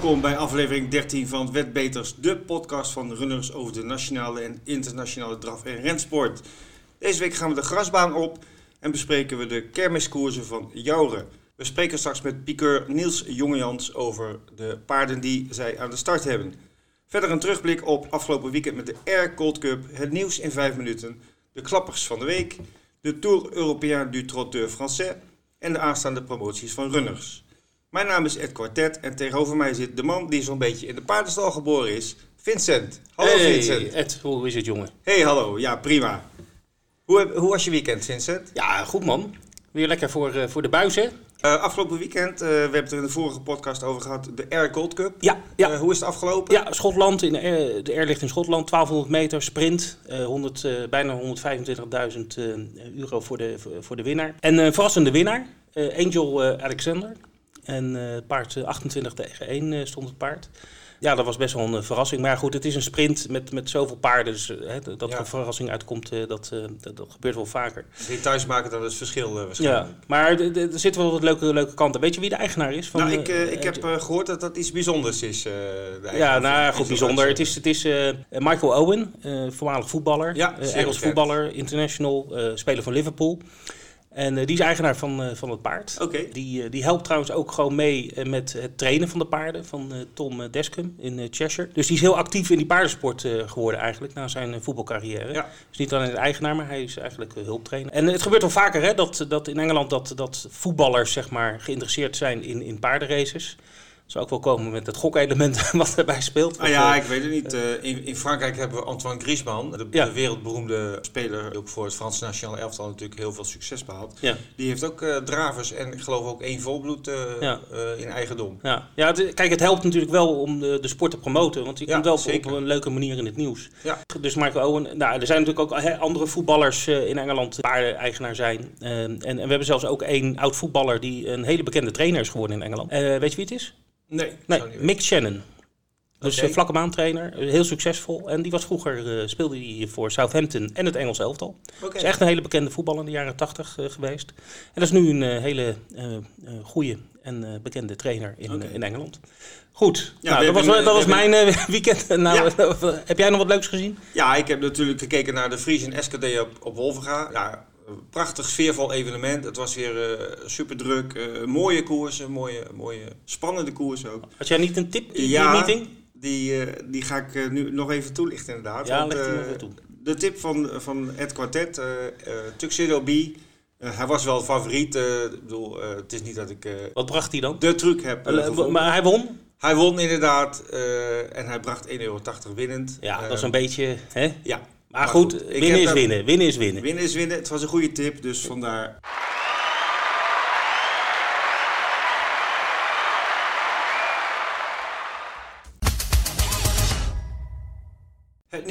Welkom bij aflevering 13 van Wetbeters, de podcast van runners over de nationale en internationale draf- en rensport. Deze week gaan we de grasbaan op en bespreken we de kermiskoersen van Jouren. We spreken straks met piqueur Niels Jongejans over de paarden die zij aan de start hebben. Verder een terugblik op afgelopen weekend met de Air Cold Cup, het nieuws in 5 minuten, de klappers van de week, de Tour Européen du Trotteur Français en de aanstaande promoties van runners. Mijn naam is Ed Quartet en tegenover mij zit de man die zo'n beetje in de paardenstal geboren is, Vincent. Hallo hey, Vincent. Ed, hoe is het jongen? Hey, hallo. Ja, prima. Hoe, heb- hoe was je weekend, Vincent? Ja, goed man. Weer lekker voor, eh, voor de buis, hè? Eh, afgelopen weekend, eh, we hebben het er in de vorige podcast over gehad, de Air Gold Cup. Ja, ja. Eh, hoe is het afgelopen? Ja, Schotland, in, de air ligt in Schotland, 1200 meter sprint, eh, 100, eh, bijna 125.000 eh, euro voor de, voor, voor de winnaar. En een verrassende winnaar, Angel Alexander. En eh, het paard eh, 28 tegen 1 eh, stond het paard. Ja, dat was best wel een eh, verrassing. Maar goed, het is een sprint met, met zoveel paarden. Dus eh, hè, dat er een verrassing uitkomt, eh, dat, eh, dat, dat gebeurt wel vaker. Details maken dan het verschil eh, waarschijnlijk. Ja, maar er zitten wel wat leuke, leuke kanten. Weet je wie de eigenaar is? Van, nou, ik, eh, eh, ik heb eh, gehoord dat dat iets bijzonders is. eh, Ja, nou goed, bijzonder. Het is, het is eh, Michael Owen, eh, voormalig voetballer. Ja, eh, Engels voetballer, international, eh, speler van Liverpool. En eh, die is eigenaar van, eh, van het paard. Die, eh, die helpt trouwens ook gewoon mee met het trainen van de paarden van Tom Descum in Cheshire. Dus die is heel actief in die paardensport geworden eigenlijk na zijn voetbalcarrière. Ja. Dus niet alleen de eigenaar, maar hij is eigenlijk hulptrainer. En het gebeurt wel vaker hè, dat, dat in Engeland dat, dat voetballers zeg maar, geïnteresseerd zijn in, in paardenraces. Zou ook wel komen met het gokelement wat erbij speelt. Ah ja, ik weet het niet. Eh, in, in Frankrijk hebben we Antoine Griezmann, de, Ja. de wereldberoemde speler, die ook voor het Franse nationale elftal natuurlijk heel veel succes behaald. Ja. Die heeft ook eh, dravers en ik geloof ook één volbloed eh, Ja. eh, in eigendom. Ja, ja kijk, het helpt natuurlijk wel om de, de sport te promoten. Want Ja, komt wel op, op een leuke manier in het nieuws. Ja. Dus Michael Owen, nou, er zijn natuurlijk ook andere voetballers eh, in Engeland die paardeneigenaar zijn. Eh, en, en we hebben zelfs ook één oud voetballer die een hele bekende trainer is geworden in Engeland. Eh, weet je wie het is? Nee, Nee, Mick Shannon. Dus Oké. eh, vlakke baantrainer, heel succesvol. En die was vroeger, eh, speelde hij voor Southampton en het Engels elftal. Oké. is echt een hele bekende voetballer in de jaren 80 eh, geweest. En dat is nu een hele goede en bekende trainer in, in Engeland. Goed, Ja, nou, dat was, dat was mijn weekend. Nou, Ja. heb jij nog wat leuks gezien? Ja, ik heb natuurlijk gekeken naar de Friesen SKD op, op Wolvenga. Ja, prachtig sfeervol evenement. Het was weer eh super druk. mooie koersen, mooie, mooie spannende koersen ook. Had jij niet een tip in Ja, die meeting? Die, eh, die ga ik eh, nu nog even toelichten inderdaad. Ja, Want, leg die eh, nog even toe. De tip van, van Ed Quartet, eh eh, Tuxedo B. eh, hij was wel favoriet. eh, ik bedoel, eh, het is niet dat ik eh, Wat bracht hij dan? de truc heb eh, Eh, maar hij won? Hij won inderdaad eh, en hij bracht 1,80 euro winnend. Ja, Eh, dat is een beetje... Hè? Ja, Maar, goed, winnen is winnen. Winnen is winnen. Winnen is winnen. Het was een goede tip, dus vandaar.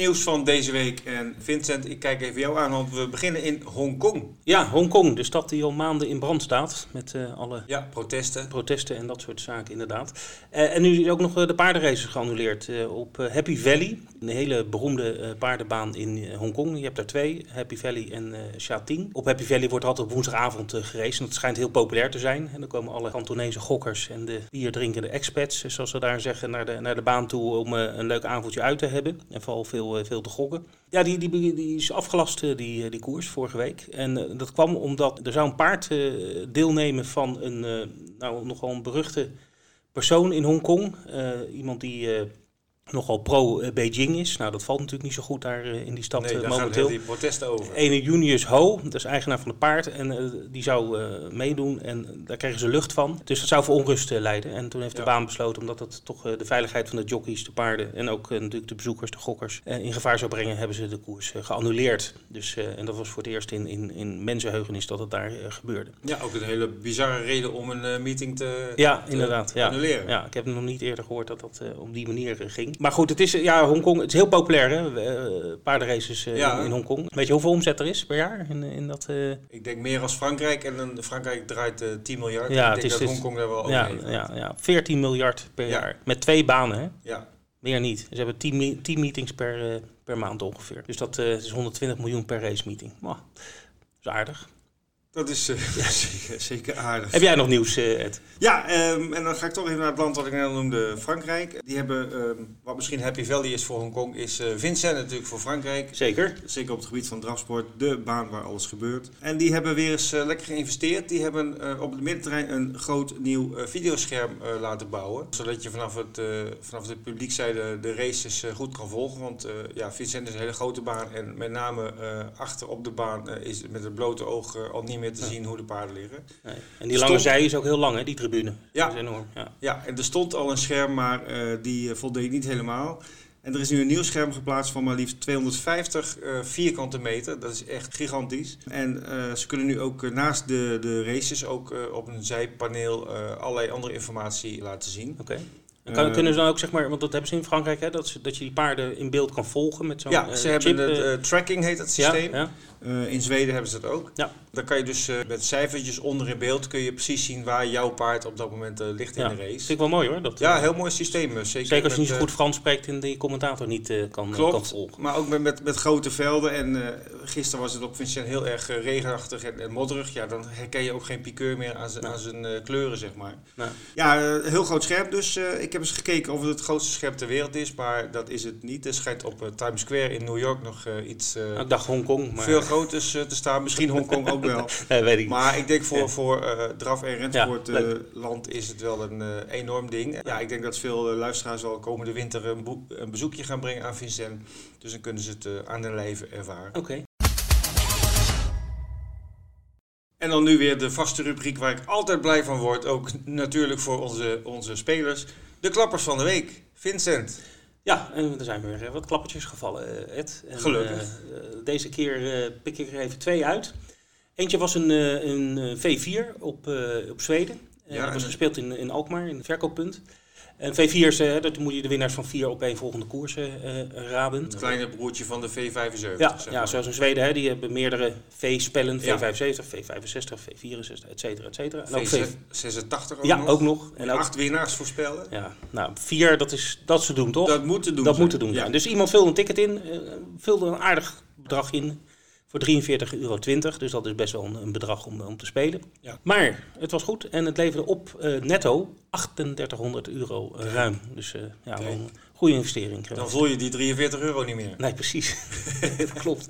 Nieuws van deze week. En Vincent, ik kijk even jou aan, want we beginnen in Hongkong. Ja, Hongkong, de stad die al maanden in brand staat. Met eh, alle Ja, protesten. protesten en dat soort zaken inderdaad. Eh, en nu is ook nog eh, de paardenraces geannuleerd op Happy Valley. Een hele beroemde paardenbaan in Hongkong. Je hebt daar twee, Happy Valley en Sha Tin. Op Happy Valley wordt altijd op woensdagavond geraced. En dat schijnt heel populair te zijn. En dan komen alle Kantonese gokkers en de bierdrinkende expats, zoals ze daar zeggen, naar de, naar de baan toe om een leuk avondje uit te hebben. En vooral veel, eh, veel te gokken. Ja, die, die, die is afgelast, eh, die, eh, die koers, vorige week. En dat kwam omdat er zou een paard deelnemen van een nou, nogal een beruchte persoon in Hongkong. Iemand die nogal pro-Beijing is. Nou, dat valt natuurlijk niet zo goed daar eh, in die stad Nee, eh, daar momenteel. die protesten over. Ene Junius Ho, dat is eigenaar van het paard, en eh, die zou meedoen en daar kregen ze lucht van. Dus dat zou voor onrust leiden. En toen heeft de Ja. baan besloten, omdat dat toch de veiligheid van de jockeys, de paarden en ook natuurlijk de bezoekers, de gokkers, in gevaar zou brengen, hebben ze de koers geannuleerd. Dus, en dat was voor het eerst in, in, in mensenheugenis dat het daar gebeurde. Ja, ook een hele bizarre reden om een meeting te, Ja, te inderdaad. Ja. annuleren. Ja, ik heb nog niet eerder gehoord dat dat op die manier ging. Maar goed, het is, ja, Hongkong, het is heel populair, hè? eh, paardenraces eh, Ja. in, in Hongkong. Weet je hoeveel omzet er is per jaar in, in dat... eh, Ik denk meer als Frankrijk en dan Frankrijk draait eh 10 miljard. Ja, ik het denk is- dat Hongkong daar wel ja, gaat. ja, ja, 14 miljard per Ja. jaar. Met twee banen, hè? ja. Meer niet. Ze hebben 10, me- 10 meetings per, per maand ongeveer. Dus dat is 120 miljoen per race meeting. Mwah, dat is aardig. Dat is uh, zeker, zeker, aardig. Heb jij nog nieuws, uh, Ed? Ja, um, en dan ga ik toch even naar het land wat ik net noemde, Frankrijk. Die hebben, um, wat misschien Happy Valley is voor Hongkong, is uh, Vincent natuurlijk voor Frankrijk. Zeker. Zeker op het gebied van drafsport, de baan waar alles gebeurt. En die hebben weer eens lekker geïnvesteerd. Die hebben op het middenterrein een groot nieuw videoscherm laten bouwen. Zodat je vanaf het, vanaf de publiekzijde de races goed kan volgen. Want ja, Vincent is een hele grote baan en met name achter op de baan is met het blote oog al niet meer te zien hoe de paarden liggen. Nee. En die lange zij is ook heel lang, hè, die tribune. Ja. Dat is enorm. Ja. ja, en er stond al een scherm, maar uh, die voldeed niet helemaal. En er is nu een nieuw scherm geplaatst van maar liefst 250 uh, vierkante meter. Dat is echt gigantisch. En uh, ze kunnen nu ook naast de, de races ook op een zijpaneel allerlei andere informatie laten zien. Oké. En kan, kunnen ze dan ook, zeg maar, want dat hebben ze in Frankrijk, hè, dat, ze, dat je die paarden in beeld kan volgen met zo'n Ja, ze hebben het tracking heet het systeem. Ja, ja. Uh, in Zweden hebben ze dat ook. Ja. Dan kan je dus uh, met cijfertjes onder in beeld kun je precies zien waar jouw paard op dat moment uh, ligt ja. in de race. Vind ik wel mooi hoor. Dat, ja, heel mooi systeem. Zeker, zeker als je niet zo goed Frans spreekt en die commentator niet kan, Klopt, kan volgen. Maar ook met, met, met grote velden. En gisteren was het op Vincent heel erg regenachtig en, en, modderig. Ja, dan herken je ook geen piqueur meer aan zijn, aan zijn kleuren, zeg maar. Ja, heel groot scherm. Dus ik heb eens gekeken of het het grootste scherm ter wereld is. Maar dat is het niet. Er schijnt op Times Square in New York nog iets... ik dacht Hongkong. Maar... Veel groters te staan. Misschien Hongkong ook wel. nee, weet ik. Maar ik denk voor, voor uh, draf- en rensportland uh, is het wel een enorm ding. Ja, ik denk dat veel luisteraars wel komende winter een, een, bezoekje gaan brengen aan Vincent. Dus dan kunnen ze het aan de lijve ervaren. Oké. Okay. En dan nu weer de vaste rubriek waar ik altijd blij van word. Ook natuurlijk voor onze, onze spelers. De klappers van de week. Vincent. Ja, en er zijn weer wat klappertjes gevallen, Ed. En, Gelukkig. Uh, deze keer pik ik er even twee uit. Eentje was een, een V4 op, op Zweden. Ja, dat was gespeeld in, in Alkmaar, in het verkooppunt. En V4's, dat moet je de winnaars van vier op één volgende koersen raden. Het kleine broertje van de V75. Ja, zeg ja zoals in Zweden, hè, die hebben meerdere V-spellen. Ja. V75, V65, V64, et cetera, et cetera. En ook V86 ook ja, nog. ook nog. En ook acht winnaars voorspellen. Ja, nou, vier, dat is dat ze doen, toch? Dat moet te doen Dat zijn. moet te doen ja. Dus iemand vulde een ticket in, uh, vulde een aardig bedrag in voor 43,20 euro. Dus dat is best wel een, een bedrag om, om te spelen. Ja. Maar het was goed en het leverde op uh, netto 3800 euro uh, ruim. Dus uh, ja, een goede investering. Dan voel je die 43 euro niet meer. Nee, precies. dat klopt.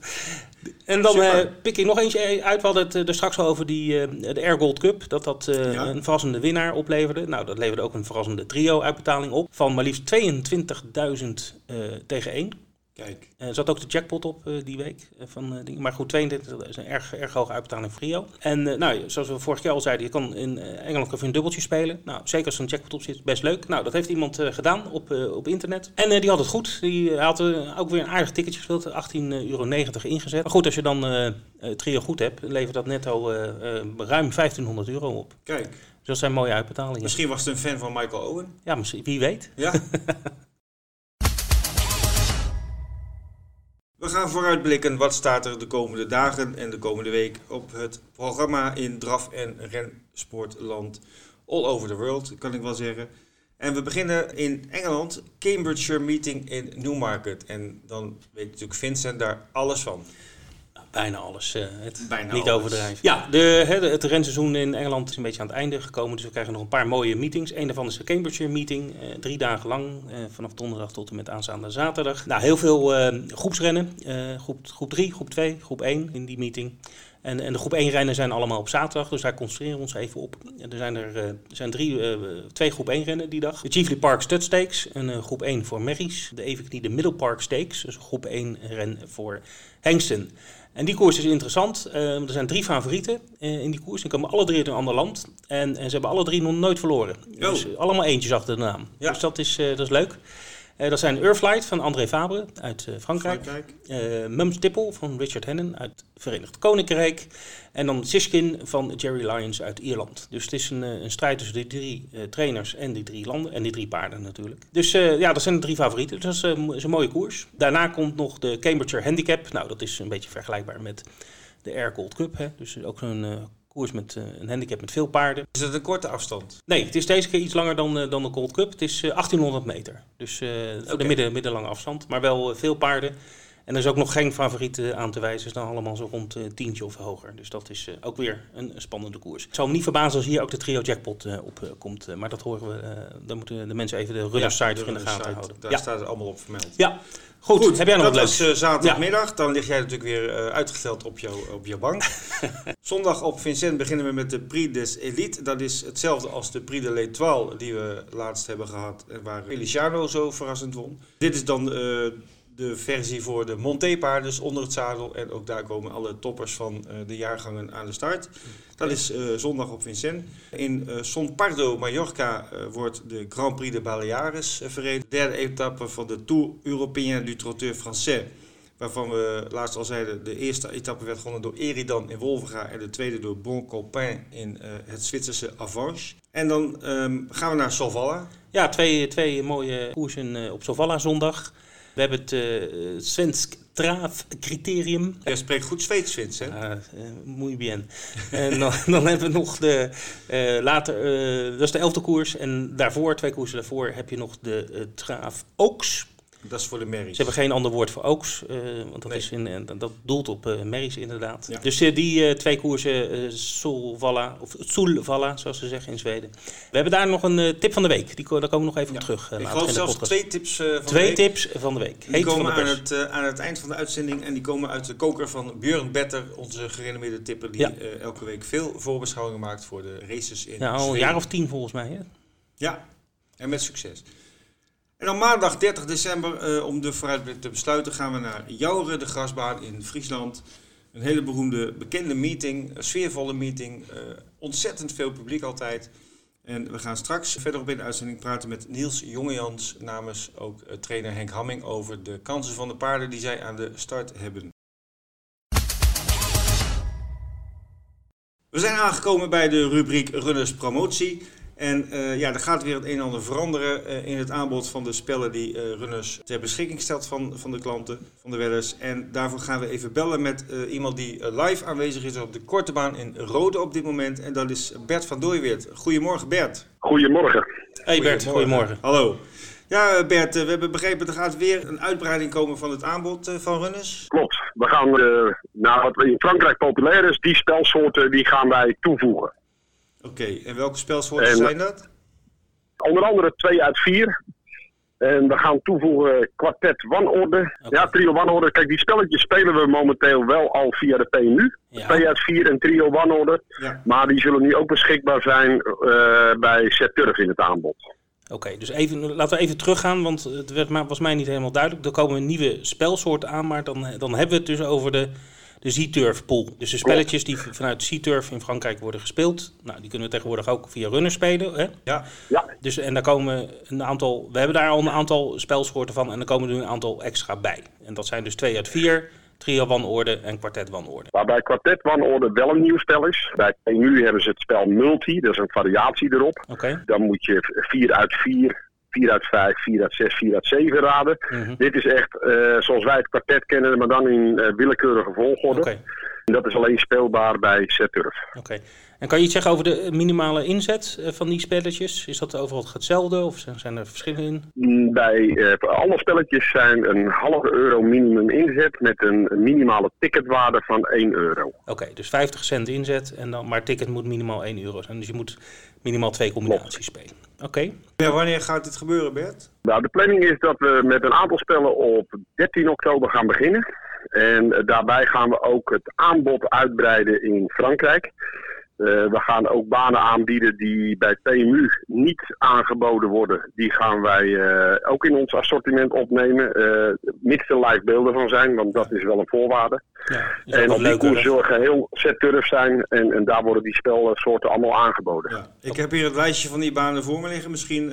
En dan pik ik nog eentje uit. We hadden het er straks al over die, de Air Gold Cup. Dat dat ja. een verrassende winnaar opleverde. Nou, dat leverde ook een verrassende trio-uitbetaling op. Van maar liefst 22.000 tegen 1. Kijk. Er zat ook de jackpot op uh, die week. Uh, van, uh, maar goed, 22 dat is een erg, erg hoge uitbetaling voor Rio. En nou, zoals we vorige keer al zeiden, je kan in Engeland kan je een dubbeltje spelen. Nou, zeker als er een jackpot op zit, best leuk. Nou, dat heeft iemand gedaan op, op internet. En die had het goed. Die had ook weer een aardig ticketje gespeeld, 18,90 euro ingezet. Maar goed, als je dan het trio goed hebt, levert dat netto ruim 1500 euro op. Kijk. Dus dat zijn mooie uitbetalingen. Misschien was het een fan van Michael Owen. Ja, misschien, wie weet. Ja. We gaan vooruitblikken wat staat er de komende dagen en de komende week op het programma in draf- en rensportland all over the world, kan ik wel zeggen. En we beginnen in Engeland, Cambridgeshire Meeting in Newmarket. En dan weet natuurlijk Vincent daar alles van. Bijna alles. Uh, het Bijna niet alles. overdrijven. Ja, de, he, de, het renseizoen in Engeland is een beetje aan het einde gekomen. Dus we krijgen nog een paar mooie meetings. Een daarvan is de Cambridgeshire Meeting. Uh, drie dagen lang. Uh, vanaf donderdag tot en met aanstaande zaterdag. Nou, heel veel groepsrennen. groep, groep 3, groep 2, groep 1 in die meeting. En, en de groep 1 rennen zijn allemaal op zaterdag, dus daar concentreren we ons even op. En er zijn er, er zijn drie, uh, twee groep 1 rennen die dag. De Chiefly Park Stud Stakes, een uh, groep 1 voor Merries. De evenknie de Middle Park Stakes, dus groep 1 ren voor hengsten. En die koers is interessant. Uh, er zijn drie favorieten in die koers. Die komen alle drie uit een ander land. En, en ze hebben alle drie nog nooit verloren. Oh. Dus allemaal eentjes achter de naam. Ja. Dus dat is, dat is leuk. Uh, dat zijn Earthlight van André Fabre uit uh, Frankrijk. Frankrijk. Uh, Mums Tipple van Richard Hennen uit het Verenigd Koninkrijk. En dan Siskin van Jerry Lyons uit Ierland. Dus het is een, een strijd tussen die drie trainers en die drie landen. En die drie paarden natuurlijk. Dus ja, dat zijn de drie favorieten. Dus dat is, is, een mooie koers. Daarna komt nog de Cambridgeshire Handicap. Nou, dat is een beetje vergelijkbaar met de Air Gold Cup. Hè? Dus ook een koers met uh, een handicap met veel paarden. Is het een korte afstand? Nee, het is deze keer iets langer dan, uh, dan de Gold Cup. Het is uh, 1800 meter. Dus Oké. de midden, middellange afstand. Maar wel veel paarden. En er is ook nog geen favoriet aan te wijzen. Is dan allemaal zo rond uh, tientje of hoger. Dus dat is ook weer een, spannende koers. Het zal me niet verbazen als hier ook de trio jackpot op komt. maar dat horen we. dan moeten de mensen even de runner site in de gaten houden. Daar staat het allemaal op vermeld. Ja. Goed, heb jij nog dat wat was zaterdagmiddag. Dan lig jij natuurlijk weer uitgesteld op, jou, op je bank. Zondag op Vincent beginnen we met de Prix des Elite. Dat is hetzelfde als de Prix de l'Étoile die we laatst hebben gehad. Waar Feliciano zo verrassend won. Dit is dan uh, de versie voor de Monté-paarden, dus onder het zadel. En ook daar komen alle toppers van uh, de jaargangen aan de start. Dat is uh, zondag op Vincennes. In uh, Son Pardo, Mallorca, wordt de Grand Prix de Baleares verreden. De derde etappe van de Tour Européen du Trotteur Français. Waarvan we laatst al zeiden, de eerste etappe werd gewonnen door Eridan in Wolvenga. En de tweede door Bon Copain in het Zwitserse Avanche. En dan um, gaan we naar Solvalla. Ja, twee, twee mooie koersen op Solvalla zondag. We hebben het uh, Svensk Traaf criterium. Jij spreekt goed Zweeds, Vins, hè? Uh, muy bien. en dan, dan, hebben we nog de uh, later, dat is de elfde koers. En daarvoor, twee koersen daarvoor, heb je nog de Traaf Oaks. Dat is voor de merries. Ze hebben geen ander woord voor oaks, uh, want dat, is in, uh, dat doelt op uh, merries inderdaad. Ja. Dus die twee koersen, Solvalla, of Solvalla zoals ze zeggen in Zweden. We hebben daar nog een tip van de week, die, daar komen we nog even ja. op terug. Ik geloof zelfs twee tips van twee de week. tips van de week. Die Heet komen aan het, aan het eind van de uitzending en die komen uit de koker van Björn Better, onze gerenommeerde tipper die ja. elke week veel voorbeschouwingen maakt voor de races in Ja, al een jaar of tien volgens mij. Hè? Ja, en met succes. En dan maandag 30 december, uh, om de vooruitblik te besluiten, gaan we naar Jouren, de grasbaan in Friesland. Een hele beroemde, bekende meeting, een sfeervolle meeting. Uh, ontzettend veel publiek altijd. En we gaan straks verderop in de uitzending praten met Niels Jongejans namens ook uh, trainer Henk Hamming over de kansen van de paarden die zij aan de start hebben. We zijn aangekomen bij de rubriek Runners Promotie. En uh, ja, er gaat weer het een en ander veranderen uh, in het aanbod van de spellen die uh, Runners ter beschikking stelt van, van de klanten, van de wedders. En daarvoor gaan we even bellen met iemand die live aanwezig is op de korte baan in Rode op dit moment. En dat is Bert van Dooiweert. Goedemorgen Bert. Goedemorgen. Hey Bert, goedemorgen. Hallo. Ja, Bert, we hebben begrepen er gaat weer een uitbreiding komen van het aanbod van runners. Klopt. We gaan naar wat in Frankrijk populair is, die spelsoorten die gaan wij toevoegen. Oké, okay. en welke spelsoorten zijn dat? Onder andere 2 uit 4. En we gaan toevoegen kwartet wanorde. Okay. Ja, trio wanorde. Kijk, die spelletjes spelen we momenteel wel al via de PMU. 2 ja. uit 4 en trio wanorde. Ja. Maar die zullen nu ook beschikbaar zijn uh, bij Set in het aanbod. Oké, okay, dus even, laten we even teruggaan, want het werd, was mij niet helemaal duidelijk. Er komen nieuwe spelsoorten aan, maar dan, dan hebben we het dus over de de Z-Turf pool. Dus de spelletjes die vanuit Z-Turf in Frankrijk worden gespeeld. Nou, die kunnen we tegenwoordig ook via runners spelen. Hè? Ja. ja. Dus, en daar komen een aantal, we hebben daar al een aantal spelsoorten van en er komen er een aantal extra bij. En dat zijn dus 2 uit 4, trio wanorde en kwartet wanorde. Waarbij kwartet wanorde wel een nieuw spel is. Bij nu hebben ze het spel multi, dat is een variatie erop. Okay. Dan moet je 4 uit 4 4 uit 5, 4 uit 6, 4 uit 7 raden. Mm -hmm. Dit is echt uh, zoals wij het kwartet kennen, maar dan in uh, willekeurige volgorde. Okay. En dat is alleen speelbaar bij Z-Turf. Oké. Okay. En kan je iets zeggen over de minimale inzet uh, van die spelletjes? Is dat overal hetzelfde of zijn er verschillen in? Mm, bij alle spelletjes zijn een halve euro minimum inzet met een minimale ticketwaarde van 1 euro. Oké, dus 50 cent inzet, en dan, maar ticket moet minimaal 1 euro zijn. Dus je moet minimaal twee combinaties Klopt. spelen. Oké. Okay. Ja, wanneer gaat dit gebeuren, Bert? Nou, de planning is dat we met een aantal spellen op 13 oktober gaan beginnen. En daarbij gaan we ook het aanbod uitbreiden in Frankrijk. Uh, we gaan ook banen aanbieden die bij PMU niet aangeboden worden. Die gaan wij uh, ook in ons assortiment opnemen. Uh, mits er live beelden van zijn, want dat is wel een voorwaarde. Ja, en op die koers zullen geheel set-turf zijn. En, en daar worden die spelsoorten allemaal aangeboden. Ja. Ik heb hier het lijstje van die banen voor me liggen. Misschien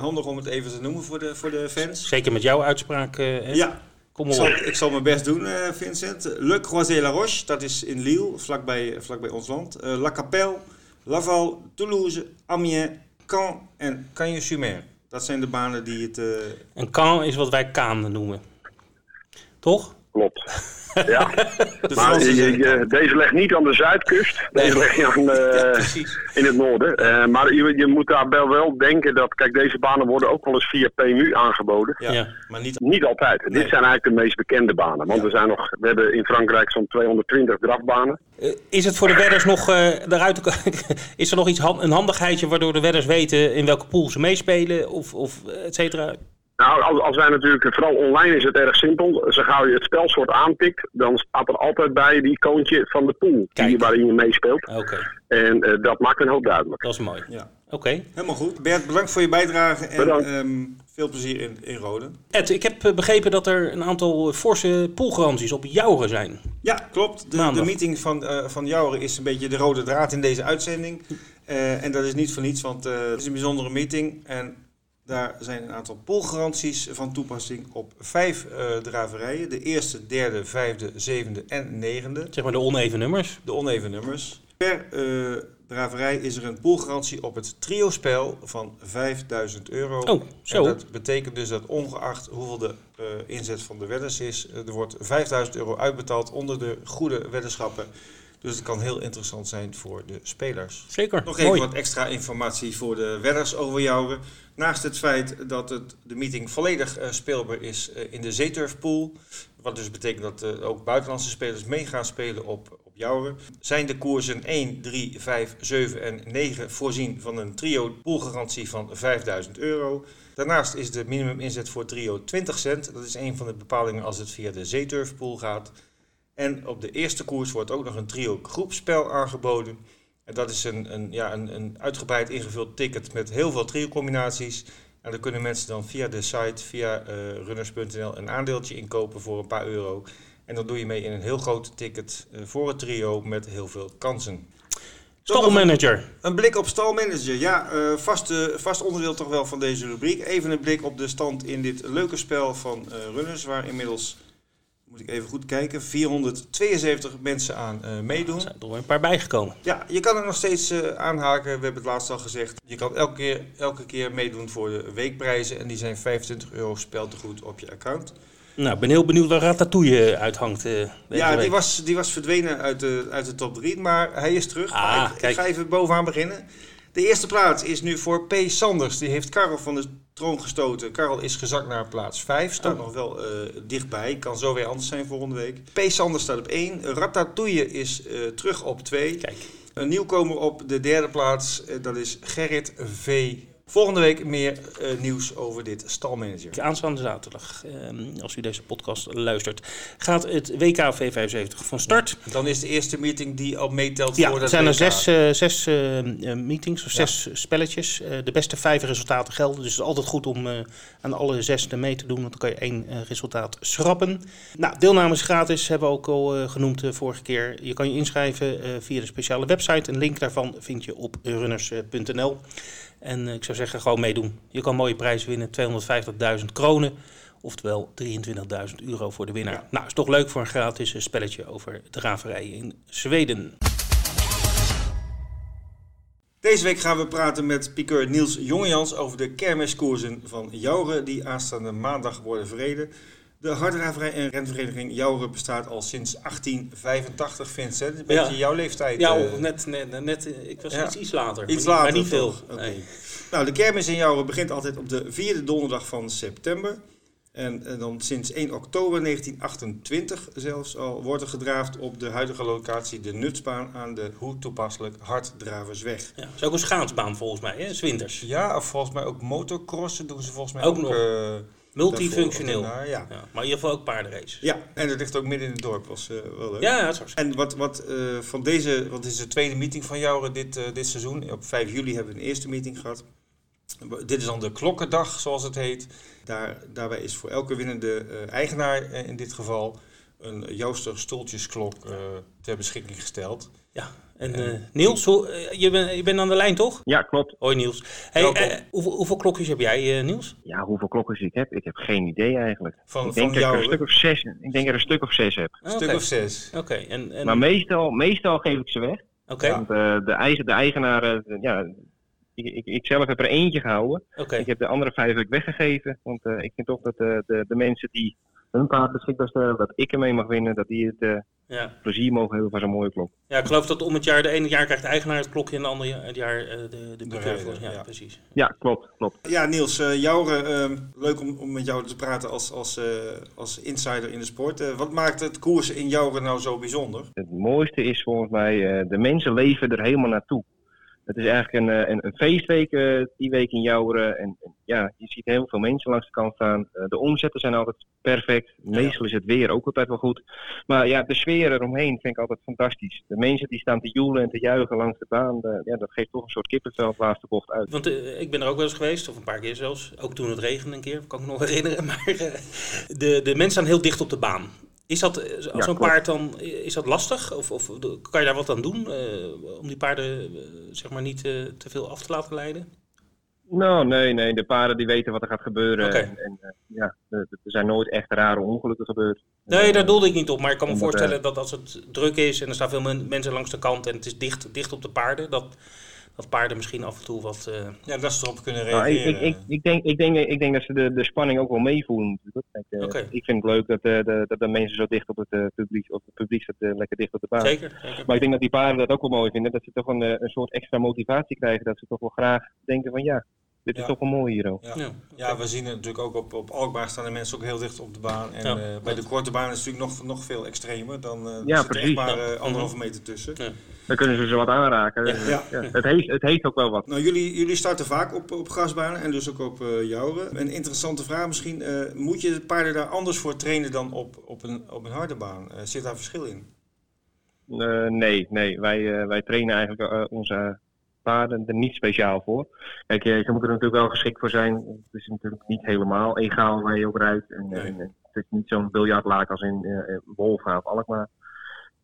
handig om het even te noemen voor de, voor de fans. Zeker met jouw uitspraak. ja. Kom ik, zal, ik zal mijn best doen, uh, Vincent. Le Croisé-la-Roche, dat is in Lille, vlakbij, vlakbij ons land. Uh, La Capelle, Laval, Toulouse, Amiens, Caen en Cagnes-sur-Mer. Dat zijn de banen die het... Uh... En Caen is wat wij Kaan noemen. Toch? Klopt. Ja, De maar Fransen je- zijn je- deze ligt niet aan de zuidkust. Deze ligt aan, eh, Ja, precies. in het noorden. Eh, maar je, je moet daar wel, wel denken dat, kijk, deze banen worden ook wel eens via PMU aangeboden. Ja, Ja. maar niet... Niet altijd. Nee. Dit zijn eigenlijk de meest bekende banen. Want Ja. er zijn nog, we hebben in Frankrijk zo'n 220 drafbanen. Eh, is het voor de wedders nog eh daaruit Is er nog iets een handigheidje waardoor de wedders weten in welke pool ze meespelen of, of et cetera? Nou, als, wij natuurlijk, vooral online is het erg simpel. Zo gauw je het spelsoort aantikt, dan staat er altijd bij die icoontje van de pool die, waarin je meespeelt. Oké, En eh, dat maakt een hoop duidelijk. dat is mooi. Ja, Oké. helemaal goed. Bert, bedankt voor je bijdrage en Bedankt. ehm, veel plezier in, in Rode. Ed, ik heb eh, begrepen dat er een aantal forse poolgaranties op jouwen zijn. Ja, klopt. De, de meeting van, eh van Jouren is een beetje de rode draad in deze uitzending. Eh, en dat is niet voor niets, want eh, het is een bijzondere meeting. En daar zijn een aantal poolgaranties van toepassing op vijf eh, draverijen. De eerste, derde, vijfde, zevende en negende. Zeg maar de oneven nummers. De oneven nummers. Per eh, draverij is er een poolgarantie op het trio-spel van 5000 euro. Oh, zo. En dat betekent dus dat ongeacht hoeveel de eh, inzet van de wedders is, er wordt 5000 euro uitbetaald onder de goede weddenschappen. Dus het kan heel interessant zijn voor de spelers. Zeker. Nog even Mooi. wat extra informatie voor de wedders over Jouren. Naast het feit dat het, de meeting volledig eh, speelbaar is eh, in de Zeeturfpool, wat dus betekent dat eh, ook buitenlandse spelers mee gaan spelen op, op Jouren, zijn de koersen 1, 3, 5, 7 en 9 voorzien van een trio poolgarantie van 5000 euro. Daarnaast is de minimum inzet voor trio 20 cent. Dat is een van de bepalingen als het via de Zeeturfpool gaat. En op de eerste koers wordt ook nog een trio groepspel aangeboden. En dat is een, een, ja, een, een uitgebreid ingevuld ticket met heel veel trio-combinaties. En daar kunnen mensen dan via de site, via eh, runners.nl, een aandeeltje inkopen voor een paar euro. En dan doe je mee in een heel groot ticket eh, voor het trio met heel veel kansen. Stalmanager. Een blik op stalmanager. Ja, eh vast, vast onderdeel toch wel van deze rubriek. Even een blik op de stand in dit leuke spel van runners, waar inmiddels, moet ik even goed kijken, 472 mensen aan eh, meedoen. Er zijn er weer een paar bijgekomen. Ja, je kan er nog steeds eh, aanhaken. We hebben het laatst al gezegd. Je kan elke keer, elke keer meedoen voor de weekprijzen. En die zijn 25 euro speltegoed op je account. Nou, ik ben heel benieuwd waar Ratatouille uithangt. eh, deze ja, die week. was, die was verdwenen uit de, uit de top 3. Maar hij is terug. Ah, Maar ik, ga even bovenaan beginnen. De eerste plaats is nu voor P. Sanders. Die heeft Karel van de troon gestoten. Karel is gezakt naar plaats 5. Staat Oh. nog wel eh, dichtbij. Kan zo weer anders zijn volgende week. P. Sanders staat op 1. Ratatouille is eh, terug op 2. Kijk, Een nieuwkomer op de derde plaats, eh, dat is Gerrit V. Volgende week meer eh, nieuws over dit stalmanager. aanstaande zaterdag, ehm, als u deze podcast luistert, gaat het WK V75 van start. Dan is de eerste meeting die al meetelt Ja, voor dat zijn er WK. zes, eh, zes eh, eh, meetings of Ja. zes spelletjes. De beste vijf resultaten gelden. Dus het is altijd goed om aan alle zes mee te doen. Want dan kan je één resultaat schrappen. Nou, deelname is gratis, hebben we ook al genoemd de vorige keer. Je kan je inschrijven via de speciale website. Een link daarvan vind je op runners.nl. En eh, ik zou zeggen, gewoon meedoen. Je kan mooie prijzen winnen. 250.000 kronen. Oftewel 23.000 euro voor de winnaar. Ja. Nou, is toch leuk voor een gratis eh, spelletje over draverijen in Zweden. Deze week gaan we praten met piqueur Niels Jongejans over de kermiskoersen van Jouren die aanstaande maandag worden verreden. De harddraverij en renvereniging Jouren bestaat al sinds 1885, Vincent. Een beetje Ja. jouw leeftijd. Ja, eh. net, net, net, eh, ik was Ja. iets, iets later. Iets maar later maar niet veel. Nee. Nou, de kermis in Jouren begint altijd op de vierde donderdag van september. En, eh, dan sinds 1 oktober 1928 zelfs al wordt er gedraafd op de huidige locatie de Nutsbaan aan de hoe toepasselijk Harddraversweg. Ja, is ook een schaatsbaan volgens mij, hè? Zwinters. Ja, of volgens mij ook motocrossen doen ze volgens mij Ook ook, nog. Multifunctioneel. daarna, ja. Ja, maar in ieder geval ook paardenraces. ja, en dat ligt ook midden in het dorp. Was eh, wel leuk. Ja, ja, dat is En wat, wat eh, van deze, want dit is de tweede meeting van jou dit, eh, dit seizoen. Op 5 juli hebben we een eerste meeting gehad. Dit is dan de klokkendag, zoals het heet. Daar, daarbij is voor elke winnende eigenaar in dit geval een Jooster stoeltjesklok ter beschikking gesteld. Ja. En eh, Niels, hoe, eh, je, bent je bent aan de lijn toch? Ja, klopt. Hoi Niels. Hey, eh, hoeveel, hoeveel klokjes heb jij, eh, Niels? Ja, hoeveel klokken ik heb, ik heb geen idee eigenlijk. Van, ik denk van dat ik er jou, een stuk of zes, ik denk dat ik er een stuk of zes heb. een stuk of zes. Oké, en... en Maar meestal, meestal geef ik ze weg. Oké. Want eh, de, eigen, de eigenaar, eh, ja, ik, ik, ik zelf heb er eentje gehouden. oké. Ik heb de andere vijf heb ik weggegeven. Want eh, ik vind toch dat de, de mensen die hun paard beschikbaar stellen. Dat ik ermee mag winnen. Dat die het eh, Ja. plezier mogen hebben van zo'n mooie klok. ja, ik geloof dat om het jaar, de ene jaar krijgt de eigenaar het klokje en de andere jaar, het jaar eh, de, de, ja, ja. precies. Ja, klopt, klopt. Ja, Niels, Joure, eh, leuk om, om met jou te praten als, als, eh, als insider in de sport. Wat maakt het koersen in Joure nou zo bijzonder? Het mooiste is volgens mij, eh, de mensen leven er helemaal naartoe. Het is eigenlijk een, eh, een, een feestweek eh, die week in Jouweren. En, en ja, je ziet heel veel mensen langs de kant staan. Eh, de omzetten zijn altijd perfect. Meestal is het weer ook altijd wel goed. Maar ja, de sfeer eromheen vind ik altijd fantastisch. De mensen die staan te joelen en te juichen langs de baan. ja, dat geeft toch een soort kippenvel laatste bocht uit. Want ik ben er ook wel eens geweest, of een paar keer zelfs. Ook toen het regende een keer, kan ik me nog herinneren. Maar de, de mensen staan heel dicht op de baan. Is dat, eh, als Ja, zo'n paard dan, eh, is dat lastig? Of, of kan je daar wat aan doen? eh, om die paarden zeg maar niet te veel af te laten leiden? Nou, nee, nee. De paarden die weten wat er gaat gebeuren. En, en ja, er er zijn nooit echt rare ongelukken gebeurd. Nee, daar doelde ik niet op. Maar ik kan me Omdat, voorstellen dat als het druk is en er staan veel men- mensen langs de kant en het is dicht, dicht op de paarden, dat, dat paarden misschien af en toe wat... eh, Ja, dat ze erop kunnen Nou, ik, reageren. ik, ik, ik, denk, ik, denk, ik denk dat ze de, de spanning ook wel meevoelen. natuurlijk. Kijk, eh, Oké. Ik vind het leuk dat, eh, de, dat de mensen zo dicht op het eh, publiek, of het publiek zit eh, lekker dicht op de baan. Zeker, zeker. Maar ik denk dat die paarden dat ook wel mooi vinden. Dat ze toch een, eh, een soort extra motivatie krijgen. Dat ze toch wel graag denken van ja, dit is toch wel mooi hier ook. Ja. Ja. Ja, we zien het natuurlijk ook op, op Alkmaar staan de mensen ook heel dicht op de baan. En Ja. eh, bij de korte baan is het natuurlijk nog, nog veel extremer. Dan eh Ja, zit er echt maar eh, anderhalve meter tussen. Dan kunnen ze ze wat aanraken. Ja. Ja. Ja, het, heeft, het heeft ook wel wat. Nou, jullie, jullie starten vaak op, op grasbanen en dus ook op eh Jouren. Een interessante vraag misschien. eh, moet je de paarden daar anders voor trainen dan op, op, een, op een harde baan? Eh, zit daar verschil in? Eh, nee, nee. Wij, eh, wij trainen eigenlijk onze paarden er niet speciaal voor. Kijk, eh, ze moeten er natuurlijk wel geschikt voor zijn. Het is natuurlijk niet helemaal egaal waar je op rijdt. En, Nee. en, het is niet zo'n biljartlaak als in Wolfa of Alkmaar.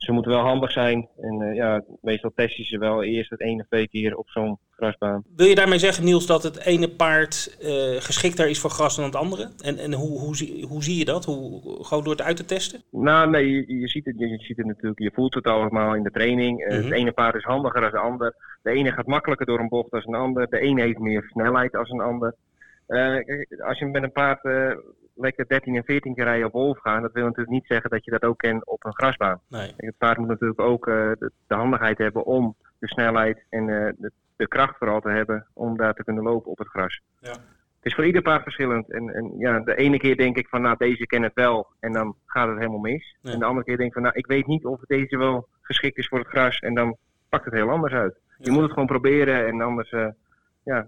Ze moeten wel handig zijn. En eh, ja, meestal test je ze wel eerst het ene of twee keer op zo'n grasbaan. Wil je daarmee zeggen, Niels, dat het ene paard eh, geschikter is voor gras dan het andere? En, en hoe, hoe, zie, hoe zie je dat? Hoe, gewoon door het uit te testen? Nou, nee, je, je ziet het, je, je ziet het natuurlijk, je voelt het allemaal in de training. Eh, Mhm. Het ene paard is handiger dan de ander. De ene gaat makkelijker door een bocht dan een ander. De ene heeft meer snelheid als een ander. Als je met een paard lekker 13 en 14 keer rijden op wolf gaan, dat wil natuurlijk niet zeggen dat je dat ook kent op een grasbaan. Nee. Het paard moet natuurlijk ook eh, de, de handigheid hebben om de snelheid en eh, de, de kracht vooral te hebben om daar te kunnen lopen op het gras. Ja. Het is voor ieder paard verschillend. En, en ja, de ene keer denk ik van, nou, deze ken het wel. En dan gaat het helemaal mis. Ja. En de andere keer denk ik van, nou, ik weet niet of deze wel geschikt is voor het gras. En dan pakt het heel anders uit. Je Ja. moet het gewoon proberen. En anders, eh, ja,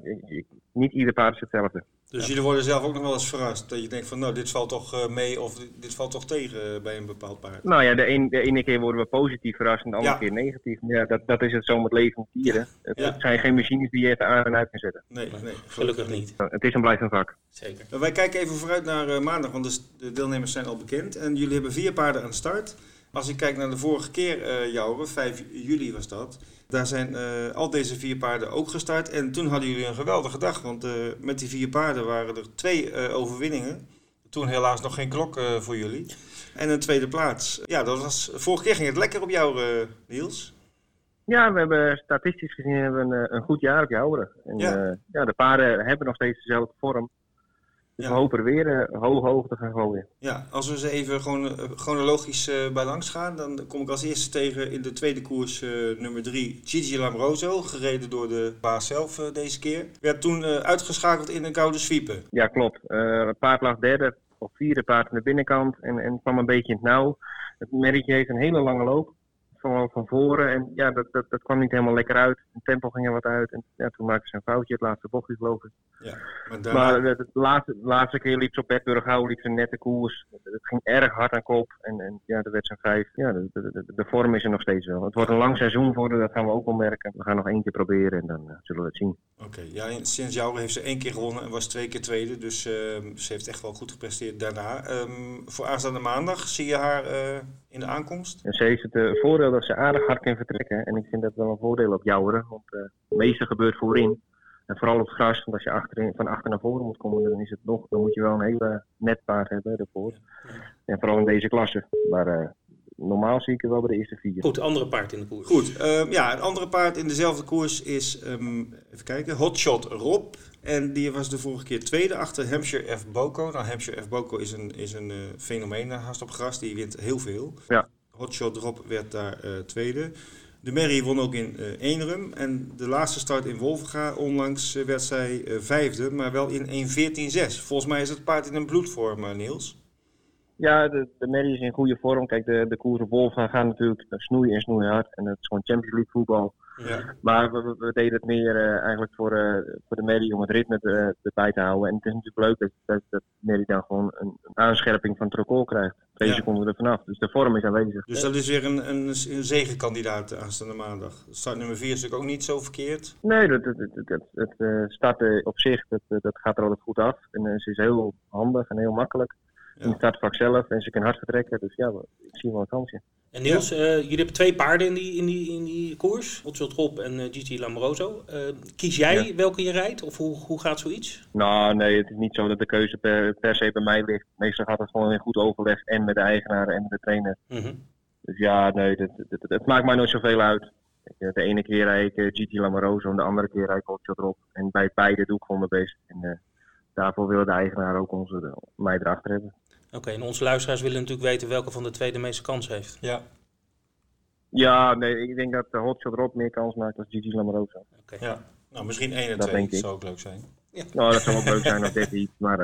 niet ieder paard is hetzelfde. Dus jullie worden zelf ook nog wel eens verrast. Dat je denkt van nou, dit valt toch eh, mee of dit, valt toch tegen eh, bij een bepaald paard. Nou ja, de, een, de ene keer worden we positief verrast en de andere Ja. keer negatief. Ja, dat, dat is het zo met levende dieren. Het, Ja. het zijn geen machines die je even aan en uit kan zetten. Nee, nee, Gelukkig niet. Het is en blijft een vak. Zeker. Nou, Wij kijken even vooruit naar eh, maandag, want de s- de deelnemers zijn al bekend. En jullie hebben vier paarden aan de start. Als ik kijk naar de vorige keer, eh Jouwe, 5 juli was dat. Daar zijn eh, al deze vier paarden ook gestart. En toen hadden jullie een geweldige dag, want eh, met die vier paarden waren er twee eh, overwinningen. Toen helaas nog geen klok eh, voor jullie. En een tweede plaats. Ja, dat was, vorige keer ging het lekker op jou, eh, Niels. Ja, we hebben statistisch gezien hebben we een, eh, een goed jaar op Jouweren. En Ja. ja. ja, de paarden hebben nog steeds dezelfde vorm. Ja. we hopen er weer eh, hoog hoog te gaan gooien. Ja, als we ze even gewoon, eh, chronologisch eh, bij langs gaan, dan kom ik als eerste tegen in de tweede koers nummer 3 Gigi Lamroso, gereden door de baas zelf deze keer. Werd toen uitgeschakeld in een gouden sweeper. Ja, klopt. Het paard lag derde of vierde paard aan de binnenkant en, en kwam een beetje in het nauw. Het merkje heeft een hele lange loop. Van, van voren. En ja, dat, dat, dat kwam niet helemaal lekker uit. Het tempo ging er wat uit. En ja, toen maakte ze een foutje, het laatste bochtje geloof ik. Ja, maar de, de laatste, de laatste keer liep ze op Bedburg Hou, liep ze een nette koers. Het ging erg hard aan kop. En, en ja, er werd zo'n vijf. Ja, de, de, de, de vorm is er nog steeds wel. Het wordt een lang seizoen worden, dat gaan we ook wel merken. We gaan nog één keer proberen en dan eh, zullen we het zien. oké. Ja, en sinds jou heeft ze één keer gewonnen en was twee keer tweede. Dus ehm, ze heeft echt wel goed gepresteerd daarna. Ehm, voor aanstaande maandag zie je haar eh, in de aankomst. En ze heeft het eh, voordeel dat ze aardig hard kan vertrekken. En ik vind dat wel een voordeel op jouweren. Want eh, het meeste gebeurt voorin. En vooral op het gras, want als je achterin, van achter naar voren moet komen, dan is het nog, dan moet je wel een hele net paard hebben ervoor. En vooral in deze klasse. Maar eh, normaal zie ik er wel bij de eerste vier. Goed, andere paard in de koers. Goed, ehm, ja, het andere paard in dezelfde koers is, ehm, even kijken, Hotshot Rob. En die was de vorige keer tweede achter Hampshire F. Boko. Nou, Hampshire F. Boko is een, is een uh, fenomeen, haast op gras. Die wint heel veel. Ja. Hotshot Drop werd daar uh, tweede. De Merrie won ook in uh, Eenrum. En de laatste start in Wolvenga, onlangs werd zij vijfde, maar wel in 1.14.6. Volgens mij is het paard in een bloedvorm, Niels. Ja, de, de Merrie is in goede vorm. Kijk, de, de koers op Wolvenga gaan natuurlijk snoeien en snoeien hard. En het is gewoon Champions League voetbal. Ja. Maar we, we, deden het meer uh, eigenlijk voor, uh, voor de Merrie om het ritme te, erbij te houden. En het is natuurlijk leuk dat, dat, dat Merrie dan gewoon een, een aanscherping van het record krijgt. Twee ja. seconden er vanaf. Dus de vorm is aanwezig. Dus dat is weer een, een, een zegenkandidaat aanstaande maandag. Start nummer 4 is natuurlijk ook niet zo verkeerd. Nee, het, het uh, starten op zich dat, dat gaat er altijd goed af. En ze is heel handig en heel makkelijk. Ja. In het startvak zelf en ze kan hard vertrekken. Dus ja, ik zie wel een kansje. En Niels, ja. uh, jullie hebben twee paarden in die, in die, in die koers. Hotshot Rob en uh, GT Lamoroso. Uh, kies jij ja. welke je rijdt? Of hoe, hoe gaat zoiets? Nou, nee, het is niet zo dat de keuze per, per se bij mij ligt. Meestal gaat het gewoon in goed overleg en met de eigenaren en met de trainer. Mm -hmm. Dus ja, nee, het, het, het, het, maakt mij nooit zoveel uit. De ene keer rijd ik GT Lamoroso en de andere keer rijd ik Hotshot Rob. En bij beide doe ik gewoon mijn best. En daarvoor willen de eigenaren ook onze, mij erachter hebben. Oké, okay, en onze luisteraars willen natuurlijk weten welke van de twee de meeste kans heeft. Ja. Ja, nee, ik denk dat de Hotshot Rob meer kans maakt dan Gigi Lamoroso. Okay. Ja, nou misschien 1 en 2 zou ook leuk zijn. Ja. Nou, dat zou ook leuk zijn of dit iets, maar...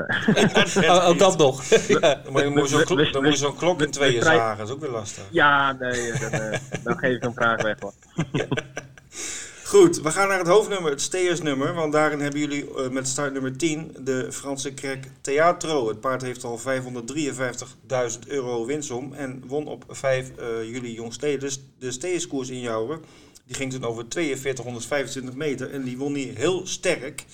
Uh... oh, ook dat nog. ja. Dan moet je zo'n klok, dan moet je zo'n klok in tweeën zagen, dat is ook weer lastig. Ja, nee, dan, uh, dan geef ik een vraag weg hoor. Goed, we gaan naar het hoofdnummer, het steersnummer. Want daarin hebben jullie uh, met start nummer 10 de Franse krek Theatro. Het paard heeft al 553.000 euro winstom en won op 5 uh, juli jongstleden de steerskoers in Jouwen. Die ging toen over 4225 meter en die won niet heel sterk,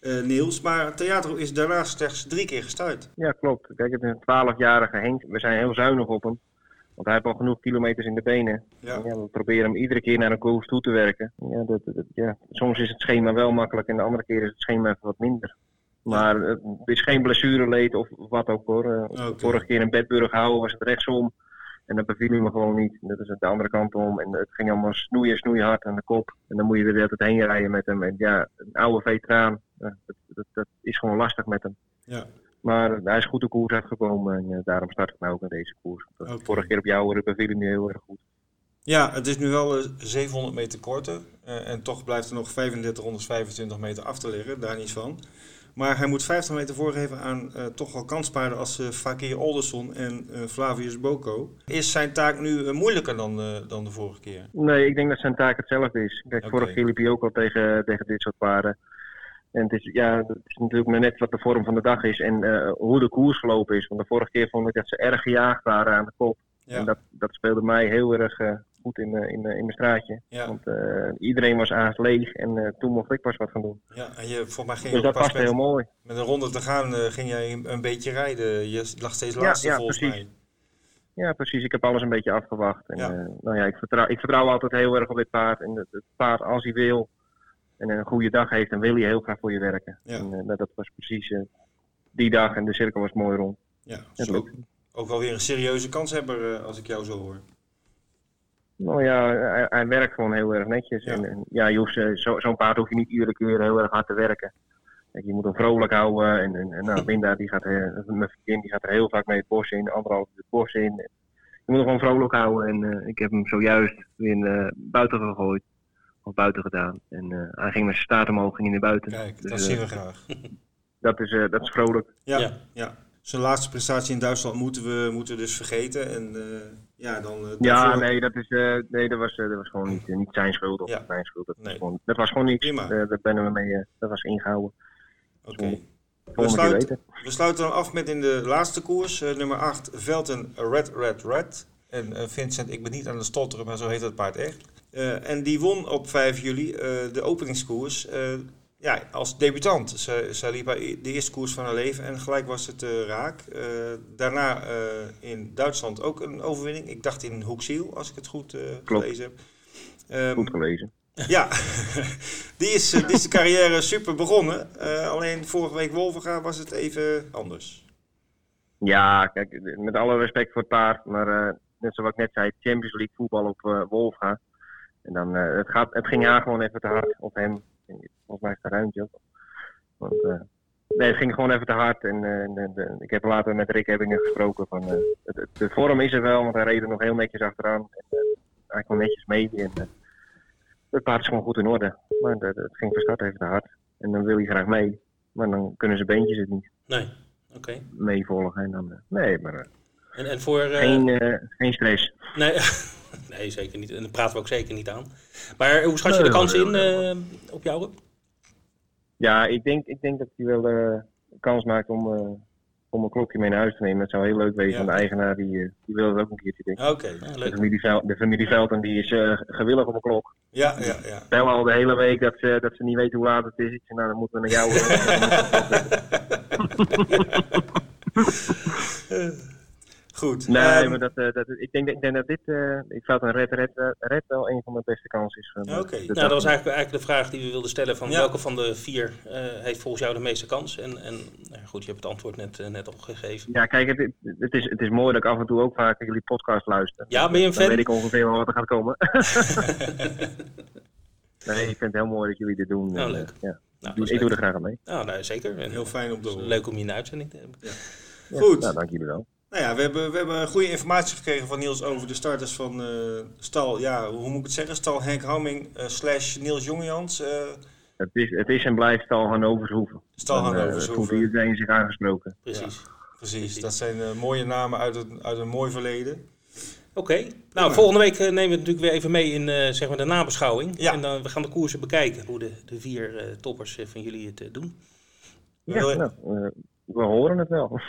uh, Niels. Maar Theatro is daarna slechts drie keer gestart. Ja, klopt. Kijk, het is een 12-jarige Henk. We zijn heel zuinig op hem. Want hij heeft al genoeg kilometers in de benen. Ja. Ja, we proberen hem iedere keer naar een koers toe te werken. Ja, dat, dat, ja. Soms is het schema wel makkelijk en de andere keer is het schema even wat minder. Maar het is geen blessureleed of wat ook hoor. Okay. Vorige keer in Bedburg houden was het rechtsom. En dat beviel hij me gewoon niet. Dat is het de andere kant om. En het ging allemaal snoeien, snoeien hard aan de kop. En dan moet je er de hele tijd heen rijden met hem. En ja, een oude veteraan. Dat, dat, dat is gewoon lastig met hem. Ja. Maar hij is goed de koers uitgekomen en uh, daarom start ik nou ook aan deze koers. Okay. Vorige keer op jouw beviel hij me heel erg goed. Ja, het is nu wel uh, 700 meter korter. Uh, en toch blijft er nog 3525 meter af te liggen, daar niet van. Maar hij moet 50 meter voorgeven aan uh, toch wel kanspaarden als uh, Fakir Olderson en uh, Flavius Boko. Is zijn taak nu moeilijker dan, dan de vorige keer? Nee, ik denk dat zijn taak hetzelfde is. Kijk, okay. vorige keer liep hij ook al tegen, tegen dit soort paarden. En het is, ja, het is natuurlijk maar net wat de vorm van de dag is en uh, hoe de koers gelopen is. Want de vorige keer vond ik dat ze erg gejaagd waren aan de kop. Ja. En dat, dat speelde mij heel erg uh, goed in, uh, in, in mijn straatje. Ja. Want iedereen was aardig leeg en toen mocht ik pas wat gaan doen. Ja, en je, voor mij ging dus dat pas past met, heel mooi. Met een ronde te gaan ging jij een beetje rijden. Je lag steeds laatste ja, ja, volgens precies. mij. Ja, precies. Ik heb alles een beetje afgewacht. En, Ja. nou ja, ik vertrouw, ik vertrouw altijd heel erg op dit paard. En het, het paard, als hij wil, en een goede dag heeft, dan wil hij heel graag voor je werken. Ja. En, uh, dat was precies uh, die dag en de cirkel was mooi rond. Ja, zo. Ook, wel weer een serieuze kanshebber uh, als ik jou zo hoor. Nou ja, hij, hij, werkt gewoon heel erg netjes. Ja. En, en, ja, je hoeft, zo'n zo paard hoef je niet iedere keer heel erg hard te werken. Je moet hem vrolijk houden. En, en, en nou, Linda, die gaat, er, mijn vriendin, die gaat er heel vaak mee het bos in, anderhalf het bos in. Je moet hem gewoon vrolijk houden. En ik heb hem zojuist weer buiten gegooid of buiten gedaan. En uh, hij ging met zijn staart omhoog, ging in de buiten. Kijk, dat dus, zien we graag. Dat is, uh, dat is vrolijk. Ja, ja. ja. Zijn laatste prestatie in Duitsland moeten we, moeten we dus vergeten. En uh, ja, dan... ja, nee, dat, is, nee dat, was, dat was gewoon niet, niet zijn schuld of ja. mijn schuld. Dat, nee. was gewoon, dat was gewoon niks. Daar ben we mee, dat was ingehouden. Oké. Okay. We, sluit, we sluiten dan af met in de laatste koers, nummer 8, Velten Red Red Red. En Vincent, ik ben niet aan het stotteren, maar zo heet het paard echt. Uh, en die won op 5 juli uh, de openingskoers uh, ja, als debutant. Ze, ze liep de eerste koers van haar leven en gelijk was het raak. daarna in Duitsland ook een overwinning. Ik dacht in Hoeksiel, als ik het goed gelezen heb. Um, goed gelezen. Ja, die, is, die is de carrière super begonnen. alleen vorige week Wolvenga was het even anders. Ja, kijk, met alle respect voor het paard. Maar net zoals ik net zei, Champions League voetbal op Wolvenga. En dan, uh, het, gaat, het ging haar gewoon even te hard op hem. Volgens mij is het een ruimtje ook. Want, eh, nee, het ging gewoon even te hard. En, eh, en, en, ik heb later met Rick Ebbingen gesproken. Van, eh, het, de vorm is er wel, want hij reed er nog heel netjes achteraan. En, eh, hij kwam netjes mee. En, eh, het paard is gewoon goed in orde. Maar het ging van start even te hard. En dan wil hij graag mee. Maar dan kunnen zijn beentjes het niet Nee, oké. meevolgen. En dan, eh, nee, maar eh, En, en voor... eh, geen, eh, geen stress. Nee, nee, zeker niet. En daar praten we ook zeker niet aan. Maar hoe schat je de kans in eh, op jou? Ja, ik denk, ik denk dat hij wel kans maakt om, om een klokje mee naar huis te nemen. Het zou heel leuk wezen. Ja. En de eigenaar die, die wil het ook een keertje denken. Oké. Ja, De familie, Vel- de familie Velten die is gewillig om een klok. Ja, ja, ja. Bellen al de hele week dat ze, dat ze niet weten hoe laat het is. Ik zeg, nou dan moeten we naar jou. Goed. nee, Ehm, maar dat, eh, dat, ik, denk, ik denk dat dit, eh ik het een red, red, red wel een van mijn beste kansen is. van, eh, Oké. Nou, dat was eigenlijk, eigenlijk de vraag die we wilden stellen. Van Ja. welke van de vier eh, heeft volgens jou de meeste kans? En, en nou, goed, je hebt het antwoord net, eh, net al gegeven. Ja, kijk, het, het, is, het is mooi dat ik af en toe ook vaak jullie podcast luister. Ja, ben je een Dan fan? weet ik ongeveer wel wat er gaat komen. nee, ik vind het heel mooi dat jullie dit doen. Nou, En, leuk. ja. Nou, Ik, doe er graag aan mee. Nou, nou, zeker. En, Heel fijn om te horen. Leuk om je in de uitzending te hebben. Ja, Goed. Nou, dank jullie wel. Nou ja, we hebben, we hebben goede informatie gekregen van Niels over de starters van eh, stal, ja, hoe moet ik het zeggen? Stal Henk Hamming eh, slash Niels Jongejans. eh Het is, het is en blijft al Hannovershoeven. stal Dan, eh, Hannover. voelt iedereen zich aangesproken. Precies. Precies, dat zijn mooie namen uit, het, uit een mooi verleden. Oké, nou volgende week nemen we het natuurlijk weer even mee in eh, zeg maar de nabeschouwing. Ja. En dan we gaan de koersen bekijken, hoe de, de vier eh, toppers van jullie het eh, doen. Ja, nou, we horen het wel.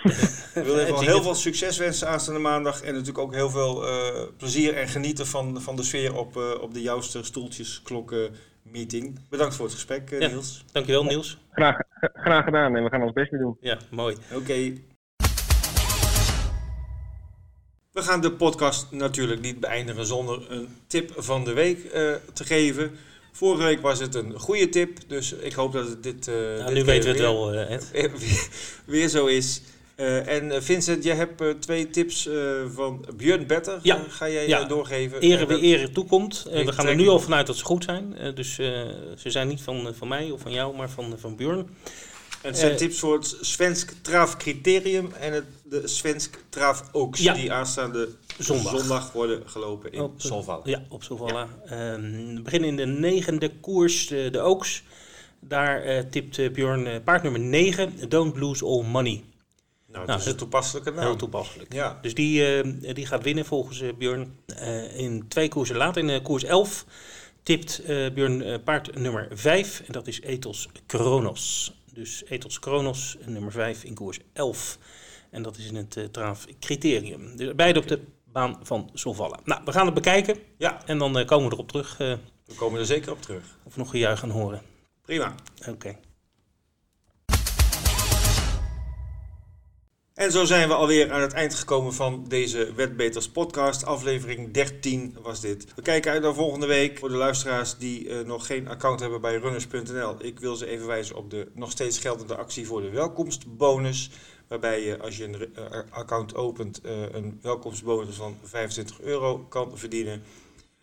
We willen En even heel veel succes wensen aanstaande maandag. En natuurlijk ook heel veel eh, plezier en genieten van, van de sfeer op, eh, op de Jouwster Stoeltjes Klokken meeting. Bedankt voor het gesprek, eh, Ja. Niels. Dankjewel Niels. graag, graag gedaan en we gaan ons best weer doen. Ja, mooi. Oké. We gaan de podcast natuurlijk niet beëindigen zonder een tip van de week eh, te geven. Vorige week was het een goede tip, dus ik hoop dat het dit. eh Nou, dit nu weten we het weer- wel, eh, Ed. weer, weer zo is. Eh, en Vincent, jij hebt twee tips van Björn Better. Ja. Ga jij Ja. doorgeven? Ere wie ere toekomt. We gaan er nu al vanuit dat ze goed zijn. Dus ze zijn niet van, van mij of van jou, maar van, van Björn. En het zijn eh, tips voor het Svensk Traaf Criterium en het, de Svensk Traaf Oaks. Ja. Die aanstaande Zondag. zondag worden gelopen in Op, eh, Solval. Ja, op Solvalla. Ehm, we beginnen in de negende koers, de, de Oaks. Daar eh, tipt eh, Björn eh, paard nummer 9, Don't Lose All Money. Nou, Nou, dat is een toepasselijke naam. Heel toepasselijk. Ja. Dus die, eh, die gaat winnen volgens eh, Björn. Eh, in twee koersen later, in eh, koers 11, tipt eh Björn eh, paard nummer 5. En dat is Ethos Kronos. Dus Ethos Kronos, nummer 5 in koers 11. En dat is in het eh traaf criterium. Dus beide op de baan van Solvalla. Nou, we gaan het bekijken. ja, En dan eh, komen we erop terug eh, we komen er zeker op terug. of nog gejuich gaan horen. Prima. Oké. En zo zijn we alweer aan het eind gekomen van deze Wetbeters podcast. Aflevering 13 was dit. We kijken uit naar volgende week. Voor de luisteraars die eh, nog geen account hebben bij runners.nl. Ik wil ze even wijzen op de nog steeds geldende actie voor de welkomstbonus. Waarbij je als je een eh, account opent eh, een welkomstbonus van 25 euro kan verdienen.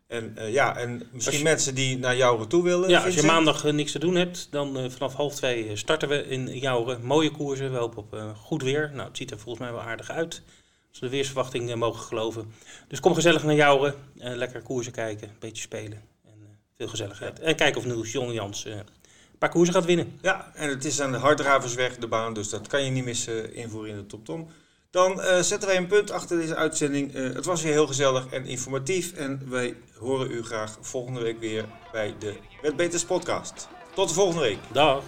En eh, ja, en misschien je- mensen die naar jou toe willen. Ja, als je maandag eh, niks te doen hebt, dan eh, vanaf half twee starten we in jouw mooie koersen. We hopen op goed weer. Nou, het ziet er volgens mij wel aardig uit. Als we de weersverwachting mogen geloven. Dus kom gezellig naar Jouren. lekker koersen kijken, een beetje spelen. En veel gezelligheid. En kijken of Niels Jong Jans eh, een paar koersen gaat winnen. Ja, en het is aan de Harddraversweg, de baan, dus dat kan je niet missen invoeren in de Top Tom. Dan uh, zetten wij een punt achter deze uitzending. Eh, het was weer heel gezellig en informatief. En wij horen u graag volgende week weer bij de Wetbeters podcast. Tot de volgende week. Dag.